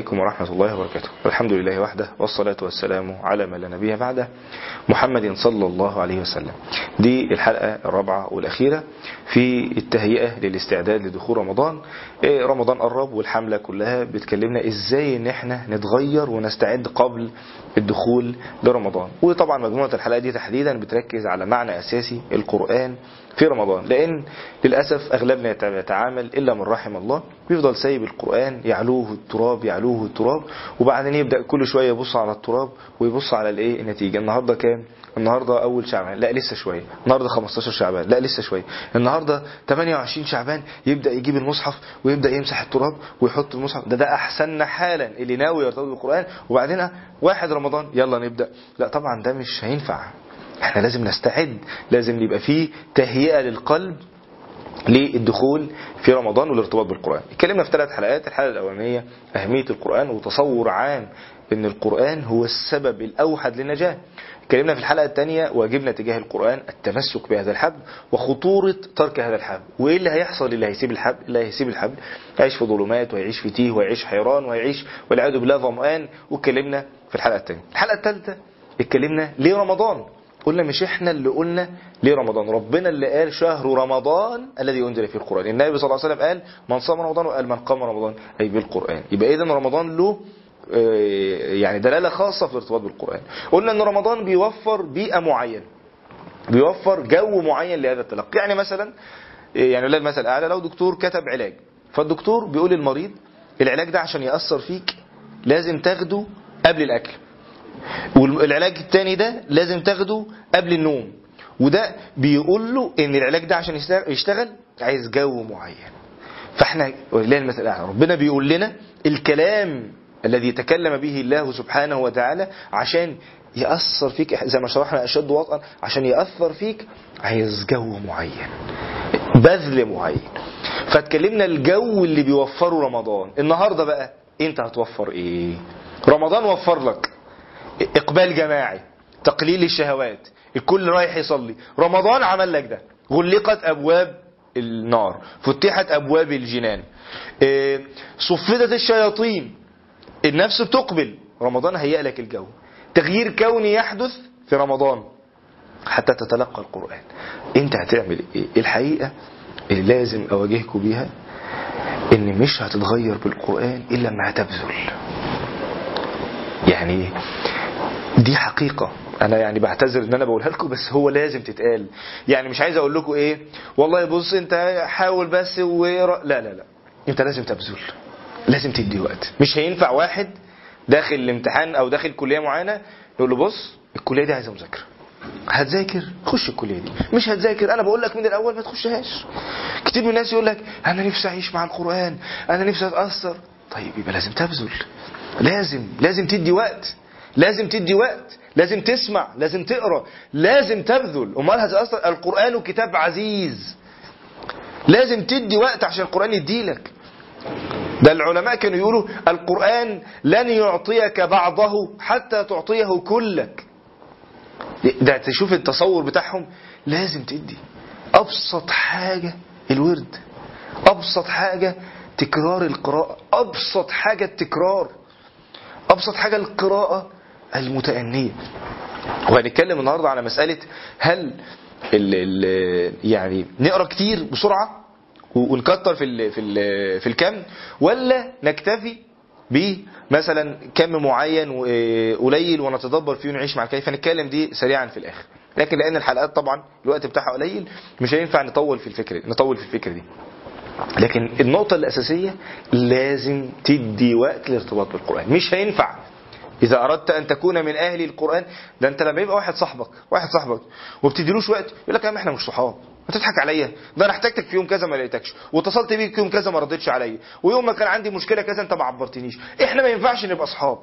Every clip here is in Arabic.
عليكم ورحمة الله وبركاته. الحمد لله وحده والصلاة والسلام على من لا نبي بعده محمد صلى الله عليه وسلم. دي الحلقة الرابعة والأخيرة في التهيئة للاستعداد لدخول رمضان. إيه رمضان قرب والحملة كلها بتكلمنا إزاي إن إحنا نتغير ونستعد قبل الدخول لرمضان. وطبعا مجموعة الحلقات دي تحديدا بتركز على معنى أساسي القرآن في رمضان. لأن للأسف أغلبنا يتعامل إلا من رحم الله. بيفضل سايب القرآن يعلوه التراب يعلوه التراب وبعدين يبدأ كل شوية يبص على التراب ويبص على الإيه؟ النتيجة. النهاردة كام؟ النهاردة أول شعبان. لا لسه شوية. النهاردة 15 شعبان. لا لسه شوية. النهاردة 28 شعبان يبدأ يجيب المصحف ويبدأ يمسح التراب ويحط المصحف. ده ده أحسن حالا. اللي ناوي يرتبط بالقرآن وبعدين واحد رمضان يلا نبدأ. لا طبعا ده مش هينفع. إحنا لازم نستعد لازم يبقى فيه تهيئة للقلب للدخول في رمضان والارتباط بالقرآن. اتكلمنا في ثلاث حلقات الحلقة الأولانية أهمية القرآن وتصور عام ان القرآن هو السبب الأوحد للنجاة. اتكلمنا في الحلقة الثانية وأجبنا تجاه القرآن التمسك بهذا الحبل وخطورة ترك هذا الحبل. وإيه اللي هيحصل؟ اللي هيسيب الحبل؟ اللي هيسيب الحبل؟ هيعيش في ظلمات وهيعيش في تيه وهيعيش حيران وهيعيش والعياذ بالله ظمآن. واتكلمنا في الحلقة الثانية. الحلقة الثالثة اتكلمنا ليه رمضان قلنا مش إحنا اللي قلنا ليه رمضان ربنا اللي قال شهر رمضان الذي أنزل فيه القرآن. النبي صلى الله عليه وسلم قال من صام رمضان وقال من قام رمضان أي بالقرآن. يبقى إذا رمضان له يعني دلالة خاصة في الارتباط بالقرآن. قلنا إن رمضان بيوفر بيئة معينة بيوفر جو معين لهذا التلقي. يعني مثلا يعني لا المثل أعلى لو دكتور كتب علاج فالدكتور بيقول للمريض العلاج ده عشان يأثر فيك لازم تاخده قبل الأكل. والعلاج التاني ده لازم تاخده قبل النوم. وده بيقول له إن العلاج ده عشان يشتغل عايز جو معين. فإحنا ولله المثل الاعلى ربنا بيقول لنا الكلام الذي تكلم به الله سبحانه وتعالى عشان يأثر فيك زي ما شرحنا أشد وطئا عشان يأثر فيك عايز جو معين بذل معين. فاتكلمنا الجو اللي بيوفره رمضان. النهاردة بقى انت هتوفر إيه؟ رمضان وفر لك. إقبال جماعي تقليل الشهوات الكل رايح يصلي. رمضان عمل لك ده. غلقت أبواب النار فتحت أبواب الجنان. صفدت الشياطين. النفس بتقبل. رمضان هيئ لك الجو. تغيير كوني يحدث في رمضان حتى تتلقى القرآن. أنت هتعمل إيه؟ الحقيقة اللي لازم أواجهكم بيها إن مش هتتغير بالقرآن إلا لما هتبذل. يعني دي حقيقة. أنا يعني بعتذر إن أنا بقولها لكم بس هو لازم تتقال. يعني مش عايز أقول لكم إيه والله بص أنت حاول بس و... لا لا لا. أنت لازم تبذل. لازم تدي وقت. مش هينفع واحد داخل الامتحان أو داخل كلية معينة يقول له بص الكلية دي عايزة مذاكرة. هتذاكر خش الكلية دي. مش هتذاكر أنا بقول لك من الأول ما تخشهاش. كتير من الناس يقول لك أنا نفسي أعيش مع القرآن أنا نفسي أتأثر. طيب يبقى لازم تبذل. لازم لازم تدي وقت. لازم تدي وقت لازم تسمع لازم تقرأ لازم تبذل. أمال هتأثر القرآن كتاب عزيز. لازم تدي وقت عشان القرآن يديلك ده العلماء كانوا يقولوا القرآن لن يعطيك بعضه حتى تعطيه كلك. ده تشوف التصور بتاعهم لازم تدي. أبسط حاجة الورد أبسط حاجة تكرار القراءة أبسط حاجة التكرار أبسط حاجة القراءة المتأنية وهنتكلم النهاردة على مسألة هل ال ال يعني نقرأ كتير بسرعة ونكتر في ال في ال في الكم ولا نكتفي بمثلا كم معين قليل ونتدبر فيه ونعيش مع الكيف؟ هنتكلم دي سريعا في الآخر. لكن لأن الحلقات طبعا الوقت بتاعها قليل مش هينفع نطول في الفكرة نطول في الفكرة دي. لكن النقطة الأساسية لازم تدي وقت للارتباط بالقرآن. مش هينفع إذا أردت أن تكون من أهل القرآن ده أنت لما يبقى واحد صاحبك واحد صاحبك وبتديلوش وقت يقول لك يا عم إحنا مش صحاب. ما تضحك عليا. ده أنا احتاجتك في يوم كذا ما لقيتكش. واتصلت بيك يوم كذا ما ردتش عليا. ويوم ما كان عندي مشكلة كذا أنت ما عبرتنيش. إحنا ما ينفعش نبقى اصحاب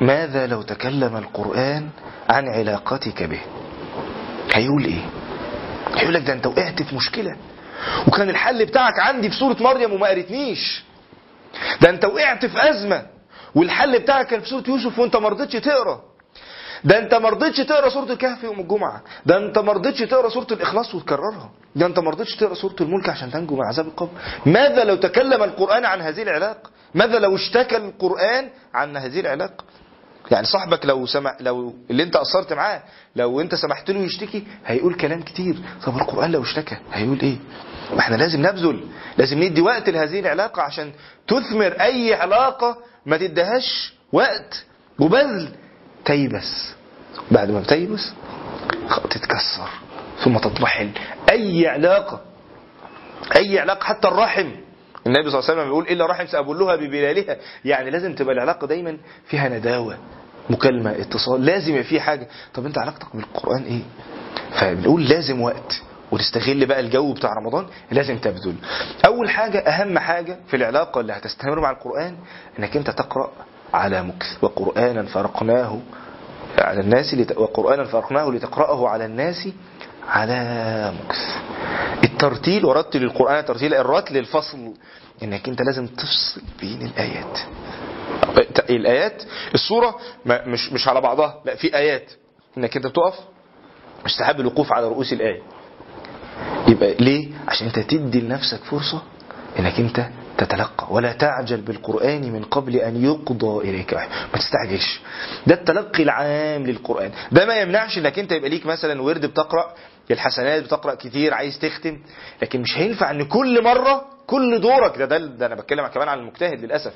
ماذا لو تكلم القرآن عن علاقتك به؟ هيقول إيه؟ هيقول لك ده أنت وقعت في مشكلة. وكان الحل بتاعك عندي في سورة مريم وما قريتنيش. ده أنت وقعت في أزمة. والحل بتاعك كان في سورة يوسف وانت ما رضيتش تقرأ. ده انت ما رضيتش تقرأ سورة الكهف يوم الجمعة. ده انت ما رضيتش تقرأ سورة الإخلاص وتكررها. ده انت ما رضيتش تقرأ سورة الملك عشان تنجو من عذاب القبر. ماذا لو تكلم القرآن عن هذه العلاقه ماذا لو اشتكى القرآن عن هذه العلاقة يعني صاحبك لو سمع لو اللي انت قصرت معاه لو انت سمحت له يشتكي هيقول كلام كتير. طب القرآن لو اشتكى هيقول إيه؟ ما إحنا لازم نبذل لازم ندي وقت لهذه العلاقة عشان تثمر أي علاقة ما تدهاش وقت وبذل. تيبس. بعد ما بتيبس تتكسر ثم تضمحل أي علاقة أي علاقة حتى الرحم. النبي صلى الله عليه وسلم بيقول إلا رحم سأبلها ببلالها. يعني لازم تبقى العلاقة دايما فيها نداوة مكالمة اتصال. لازم في حاجة. طب أنت علاقتك بالقرآن إيه؟ فبنقول لازم وقت. وتستغل بقى الجو بتاع رمضان لازم تبذل. أول حاجة أهم حاجة في العلاقة اللي هتستمر مع القرآن إنك أنت تقرأ على مكث وقرآنا فرقناه على الناس لت... وقرآنا فرقناه لتقرأه على الناس على مكث الترتيل ورتل القرآن ترتيل الرتل الفصل إنك أنت لازم تفصل بين الآيات. الآيات الصورة مش مش على بعضها لا في آيات إنك أنت بتقف مستحب الوقوف على رؤوس الآية. يبقى ليه؟ عشان انت تدي لنفسك فرصة انك انت تتلقى ولا تعجل بالقرآن من قبل أن يقضى إليك وحي. ما تستعجلش. ده التلقي العام للقرآن. ده ما يمنعش انك انت يبقى ليك مثلا ورد بتقرأ الحسنات بتقرأ كتير عايز تختم. لكن مش هينفع ان كل مرة كل دورك ده ده, ده أنا بتكلم كمان عن المجتهد للأسف.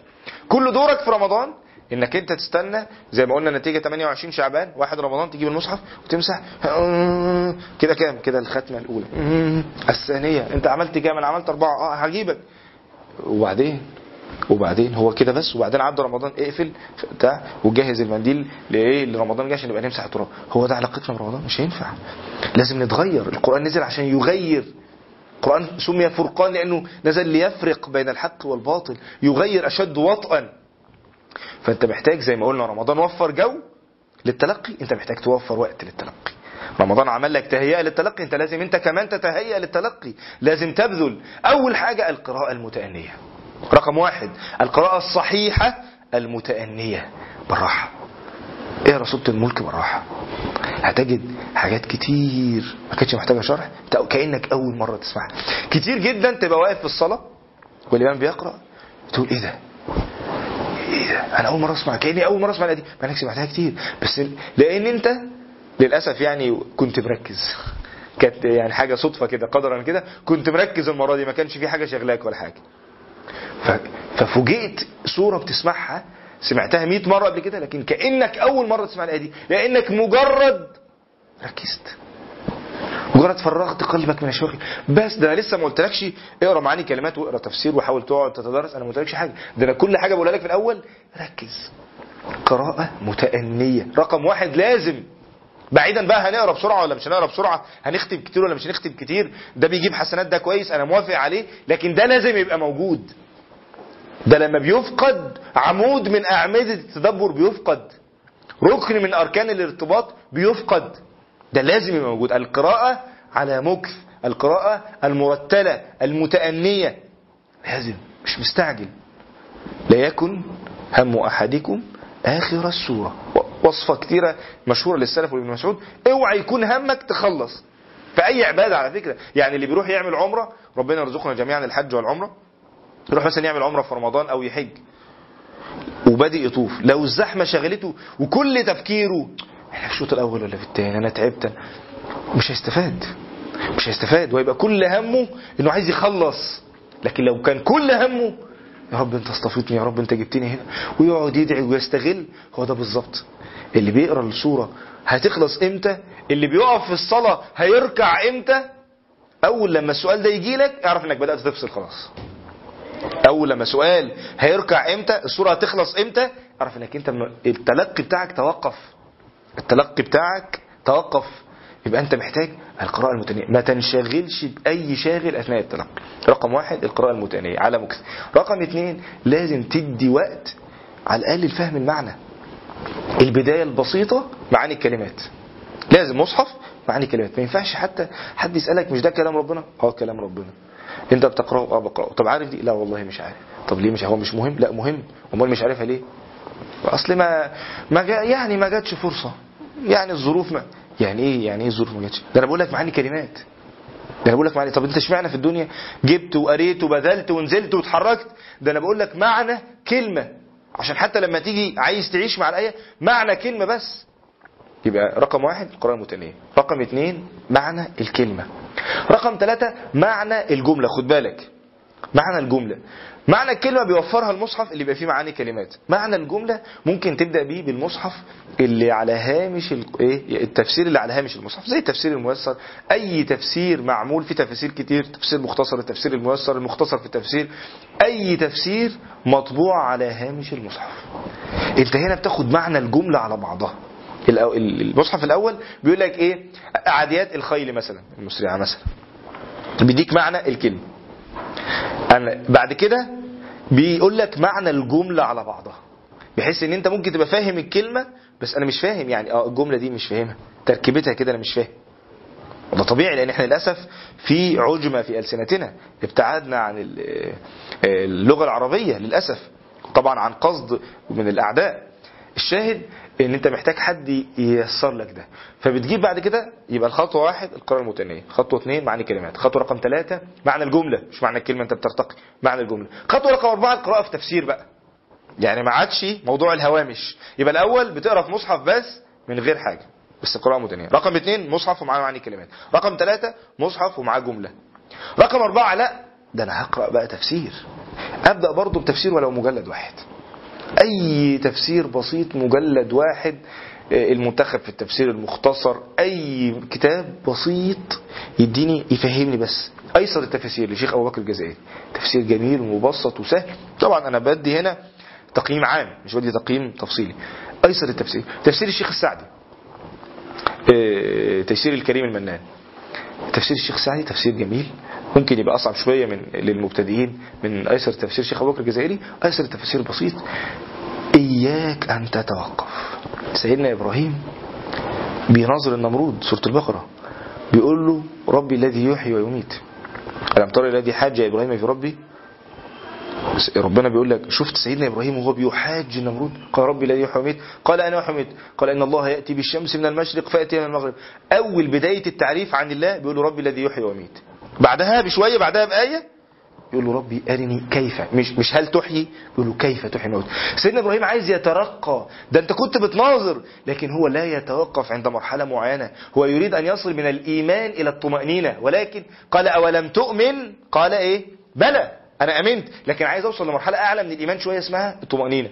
كل دورك في رمضان إنك أنت تستنى زي ما قلنا نتيجة 28 شعبان واحد رمضان تجيب المصحف وتمسح. كده كام؟ كده الختمة الأولى. الثانية أنت عملت كام أنا عملت أربعة. آه هجيبك. وبعدين؟ وبعدين؟ هو كده بس. وبعدين عدى رمضان اقفل بتاع وجهز المنديل لإيه؟ لرمضان جاي عشان نبقى نمسح التراب. هو ده علاقتنا برمضان؟ مش هينفع. لازم نتغير. القرآن نزل عشان يغير. القرآن سمي فرقان لأنه نزل ليفرق بين الحق والباطل. يغير أشد وطئا. فانت محتاج زي ما قلنا رمضان وفر جو للتلقي انت محتاج توفر وقت للتلقي. رمضان عمل لك تهيئة للتلقي انت لازم انت كمان تتهيأ للتلقي. لازم تبذل. أول حاجة القراءة المتأنية. رقم واحد القراءة الصحيحة المتأنية. بالراحة. اقرا سورة الملك؟ بالراحة. هتجد حاجات كتير. ما كانتش محتاجة شرح. كأنك أول مرة تسمعها. كتير جدا تبقى واقف في الصلاة والإمام بيقرأ تقول إيه ده؟ إيه ده أنا أول مرة أسمع كأني أول مرة أسمع الايه دي أنا سمعتها كتير. بس لأن أنت للأسف يعني كنت مركز. كانت يعني حاجة صدفة كده قدرا كده. كنت مركز المرة دي ما كانش في حاجة شغلاك ولا حاجة. ففوجئت صورة بتسمعها. سمعتها 100 مرة قبل كده لكن كأنك أول مرة تسمع الايه دي لأنك مجرد ركزت. مجرد فرغت قلبك من الشغل. بس ده أنا لسه ما قلتلكش اقرأ معاني كلمات واقرأ تفسير وحاول تقعد تتدرس. أنا ما قلتلكش حاجة. ده أنا كل حاجة بقولها لك في الأول. ركز. قراءة متأنية. رقم واحد لازم. بعيدا بقى هنقرأ بسرعة ولا مش هنقرأ بسرعة. هنختم كتير ولا مش هنختم كتير. ده بيجيب حسنات ده كويس. أنا موافق عليه. لكن ده لازم يبقى موجود. ده لما بيفقد عمود من أعمدة التدبر بيفقد. ركن من أركان الارتباط بيفقد. ده لازم يبقى موجود. القراءة على مكث القراءة المرتلة المتأنية. لازم مش مستعجل. لا يكن هم أحدكم آخر السورة. وصفة كتيرة مشهورة للسلف وابن مسعود. اوعى يكون همك تخلص. في أي عبادة على فكرة. يعني اللي بيروح يعمل عمرة ربنا يرزقنا جميعا الحج والعمرة. يروح مثلا يعمل عمرة في رمضان أو يحج. وبادئ يطوف. لو الزحمة شغلته وكل تفكيره إحنا في الشوط الأول ولا في الثاني أنا تعبت. مش هيستفاد. مش هيستفاد. ويبقى كل همه إنه عايز يخلص. لكن لو كان كل همه يا رب أنت اصطفيتني يا رب أنت جبتني هنا. ويقعد يدعي ويستغل. هو ده بالظبط. اللي بيقرأ السورة هتخلص إمتى؟ اللي بيقف في الصلاة هيركع إمتى؟ أول لما السؤال ده يجي لك اعرف إنك بدأت تفصل خلاص. أول لما سؤال هيركع إمتى؟ السورة هتخلص إمتى؟ اعرف إنك أنت التلقي بتاعك توقف. التلقي بتاعك توقف. يبقى أنت محتاج القراءة المتنية. ما تنشغلش بأي شاغل أثناء التلقي. رقم واحد القراءة المتنية على مكث رقم اثنين لازم تدي وقت على الأقل لفهم المعنى. البداية البسيطة معاني الكلمات. لازم مصحف معاني كلمات ما ينفعش حتى حد يسألك مش ده كلام ربنا؟ آه كلام ربنا. أنت بتقرأه؟ آه بقرأه. طب عارف دي؟ لا والله مش عارف. طب ليه مش هو مش مهم؟ لا مهم. أمال مش عارفها ليه؟ اصل ما ما جا يعني ما جاتش فرصة. يعني الظروف ما يعني إيه يعني إيه الظروف ما جاتش؟ ده أنا بقول لك معاني كلمات. ده أنا بقول لك معاني. طب أنت اشمعنى في الدنيا جبت وقريت وبذلت ونزلت واتحركت؟ ده أنا بقول لك معنى كلمة. عشان حتى لما تيجي عايز تعيش مع الآية معنى كلمة بس. يبقى رقم واحد القراءة المتنية رقم اتنين معنى الكلمة. رقم ثلاثة معنى الجملة. خد بالك. معنى الجملة. معنى الكلمة بيوفرها المصحف اللي بيبقى فيه معاني كلمات. معنى الجملة ممكن تبدأ بيه بالمصحف اللي على هامش إيه؟ التفسير اللي على هامش المصحف. زي التفسير الميسر. أي تفسير معمول في تفاسير كتير. تفسير مختصر التفسير الميسر المختصر في التفسير. أي تفسير مطبوع على هامش المصحف. أنت هنا بتاخد معنى الجملة على بعضها. المصحف الأول بيقول لك إيه؟ عاديات الخيل مثلا المسرعة مثلا. بيديك معنى الكلمة. أنا بعد كده بيقول لك معنى الجملة على بعضها. بحيث إن أنت ممكن تبقى فاهم الكلمة بس أنا مش فاهم. يعني آه الجملة دي مش فاهمها. تركيبتها كده أنا مش فاهم. وده طبيعي لأن إحنا للأسف في عجمة في ألسنتنا ابتعدنا عن ال- اللغة العربية للأسف. طبعا عن قصد من الأعداء. الشاهد ان انت محتاج حد ييسر لك ده. فبتجيب بعد كده يبقى الخطوة واحد القراءة المتنية. خطوة اثنين معنى كلمات خطوة رقم ثلاثة معنى الجملة مش معنى الكلمة انت بترتقي معنى الجملة. خطوة رقم أربعة القراءة في تفسير بقى. يعني ما عادش موضوع الهوامش. يبقى الأول بتقرأ في مصحف بس من غير حاجة بس قراءه متنيه رقم اثنين مصحف ومعاه معاني كلمات رقم ثلاثة مصحف ومعاه جملة. رقم أربعة لا ده أنا هقرأ بقى تفسير. أبدأ برضه بتفسير ولو مجلد واحد. أي تفسير بسيط مجلد واحد آه، المنتخب في التفسير المختصر أي كتاب بسيط يديني يفهمني بس. أيسر التفاسير لشيخ أبو بكر الجزائري. تفسير جميل ومبسط وسهل. طبعا أنا بدي هنا تقييم عام مش بدي تقييم تفصيلي. أيسر التفسير. تفسير الشيخ السعدي. آه، تفسير الكريم المنان. تفسير الشيخ سعدي تفسير جميل. ممكن يبقى أصعب شوية من للمبتدئين من أيسر تفسير الشيخ أبو بكر الجزائري. أيسر التفسير بسيط. إياك أن تتوقف. سيدنا إبراهيم بيناظر النمرود سورة البقرة بيقول له ربي الذي يحيي ويميت. ألم ترى الذي حاج إبراهيم في ربي؟ ربنا بيقول لك شفت سيدنا إبراهيم وهو بيحاج النمرود قال ربي الذي يحيي ويميت قال أنا احيي ويميت قال إن الله يأتي بالشمس من المشرق فاتي من المغرب. أول بداية التعريف عن الله بيقول له ربي الذي يحيي ويميت. بعدها بشوية بعدها بآية يقول له ربي أرني كيف؟ مش مش هل تحيي؟ يقول له كيف تحيي الموت؟ سيدنا إبراهيم عايز يترقى. ده أنت كنت بتناظر لكن هو لا يتوقف عند مرحلة معينة. هو يريد أن يصل من الإيمان إلى الطمأنينة. ولكن قال أولم تؤمن؟ قال إيه؟ بلى. أنا أمنت لكن عايز أوصل لمرحلة أعلى من الإيمان شوية اسمها الطمأنينة.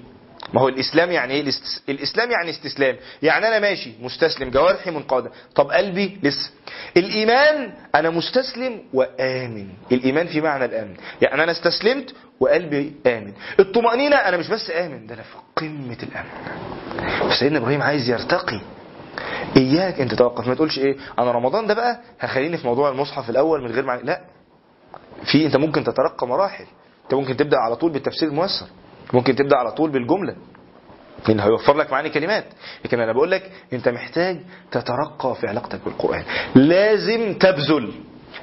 ما هو الإسلام يعني إيه الاست- الإسلام يعني استسلام. يعني أنا ماشي مستسلم جوارحي منقادة. طب قلبي لسه. الإيمان أنا مستسلم وآمن. الإيمان في معنى الأمن. يعني أنا استسلمت وقلبي آمن. الطمأنينة أنا مش بس آمن ده أنا في قمة الأمن. فسيدنا إبراهيم عايز يرتقي. إياك أن تتوقف ما تقولش إيه أنا رمضان ده بقى هخليني في موضوع المصحف الأول من غير معنى. لا. في أنت ممكن تترقى مراحل. أنت ممكن تبدأ على طول بالتفسير الميسر. ممكن تبدأ على طول بالجملة. لأن هيوفر لك معاني كلمات. لكن أنا بقول لك أنت محتاج تترقى في علاقتك بالقرآن. لازم تبذل.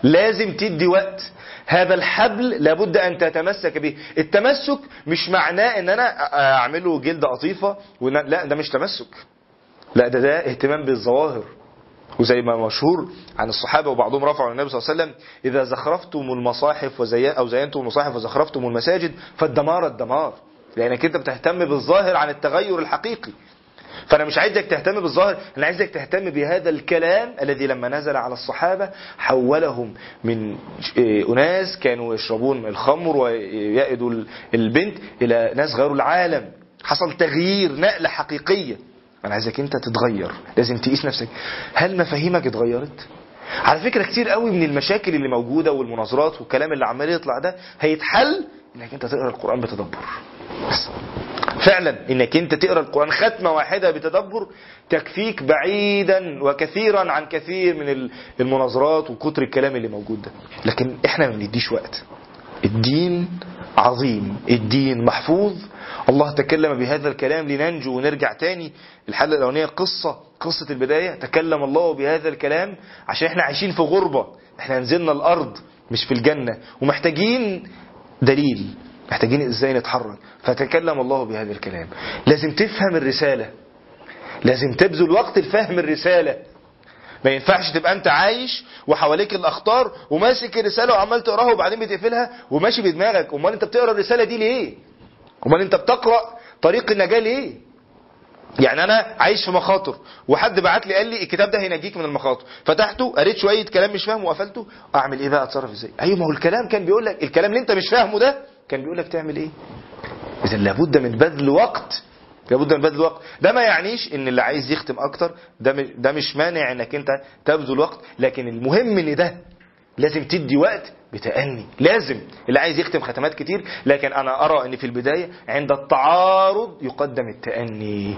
لازم تدي وقت. هذا الحبل لابد أن تتمسك به. التمسك مش معناه أن أنا أعمله جلد قطيفة وإن- لا ده مش تمسك. لا ده ده اهتمام بالظواهر. وزي ما مشهور عن الصحابة وبعضهم رفعوا النبي صلى الله عليه وسلم إذا زخرفتم المصاحف وزي أو زينتم المصاحف وزخرفتم المساجد فالدمار الدمار. لأنك أنت بتهتم بالظاهر عن التغير الحقيقي. فأنا مش عايزك تهتم بالظاهر أنا عايزك تهتم بهذا الكلام الذي لما نزل على الصحابة حولهم من أناس كانوا يشربون الخمر ويأدوا البنت إلى ناس غيروا العالم. حصل تغيير نقلة حقيقية. أنا عايزك أنت تتغير لازم تقيس نفسك. هل مفاهيمك اتغيرت؟ على فكرة كتير قوي من المشاكل اللي موجودة والمناظرات والكلام اللي عمال يطلع ده هيتحل إنك أنت تقرأ القرآن بتدبر. بس فعلا إنك أنت تقرأ القرآن ختمة واحدة بتدبر تكفيك بعيدا وكثيرا عن كثير من المناظرات وكتر الكلام اللي موجود ده. لكن إحنا ما بنديش وقت. الدين عظيم الدين محفوظ الله تكلم بهذا الكلام لننجو ونرجع تاني الحلقة الأولانية. قصة قصة البداية. تكلم الله بهذا الكلام عشان إحنا عايشين في غربة. إحنا نزلنا الأرض مش في الجنة. ومحتاجين دليل. محتاجين إزاي نتحرك. فتكلم الله بهذا الكلام. لازم تفهم الرسالة. لازم تبذل وقت لفهم الرسالة. ما ينفعش تبقى أنت عايش وحواليك الأخطار وماسك الرسالة وعمال تقراها وبعدين بتقفلها وماشي بدماغك. أمال أنت بتقرأ الرسالة دي ليه؟ امال انت بتقرأ طريق النجاة ليه؟ يعني أنا عايش في مخاطر وحد بعت لي قال لي الكتاب ده هينجيك من المخاطر فتحته قريت شوية كلام مش فاهمه وقفلته اعمل إيه بقى اتصرف إزاي؟ أيوه ما هو الكلام كان بيقول لك الكلام اللي انت مش فاهمه ده كان بيقول لك تعمل إيه؟ اذا لابد من بذل وقت لابد من بذل وقت. ده ما يعنيش إن اللي عايز يختم أكتر ده ده مش مانع إنك أنت تبذل وقت لكن المهم إن ده لازم تدي وقت بتأني. لازم. اللي عايز يختم ختمات كتير لكن أنا أرى إن في البداية عند التعارض يقدم التأني.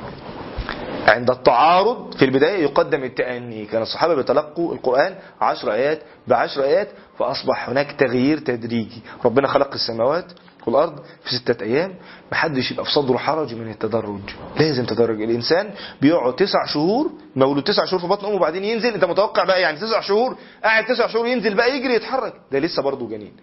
عند التعارض في البداية يقدم التأني. كان الصحابة بيتلقوا القرآن عشر آيات بعشر آيات فأصبح هناك تغيير تدريجي. ربنا خلق السماوات والأرض في ستة أيام محدش يبقى في صدره حرج من التدرج. لازم تدرج. الإنسان بيقعد تسع شهور مولود تسع شهور في بطن أمه وبعدين ينزل. أنت متوقع بقى يعني تسع شهور؟ قاعد تسع شهور ينزل بقى يجري يتحرك. ده لسه برضه جنين.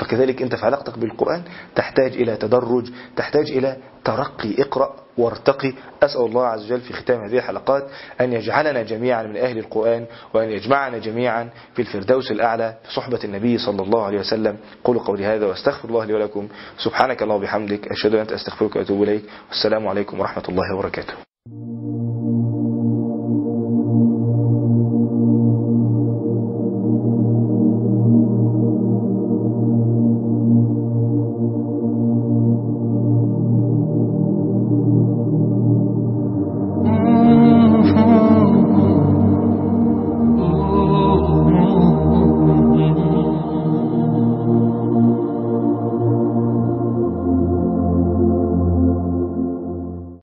فكذلك أنت في علاقتك بالقرآن تحتاج إلى تدرج تحتاج إلى ترقي اقرأ وارتقي. أسأل الله عز وجل في ختام هذه الحلقات أن يجعلنا جميعا من أهل القرآن وأن يجمعنا جميعا في الفردوس الأعلى في صحبة النبي صلى الله عليه وسلم. قولوا قولي هذا واستغفر الله لي ولكم. سبحانك اللهم وبحمدك أشهد أن أستغفرك وأتوب إليك. والسلام عليكم ورحمة الله وبركاته.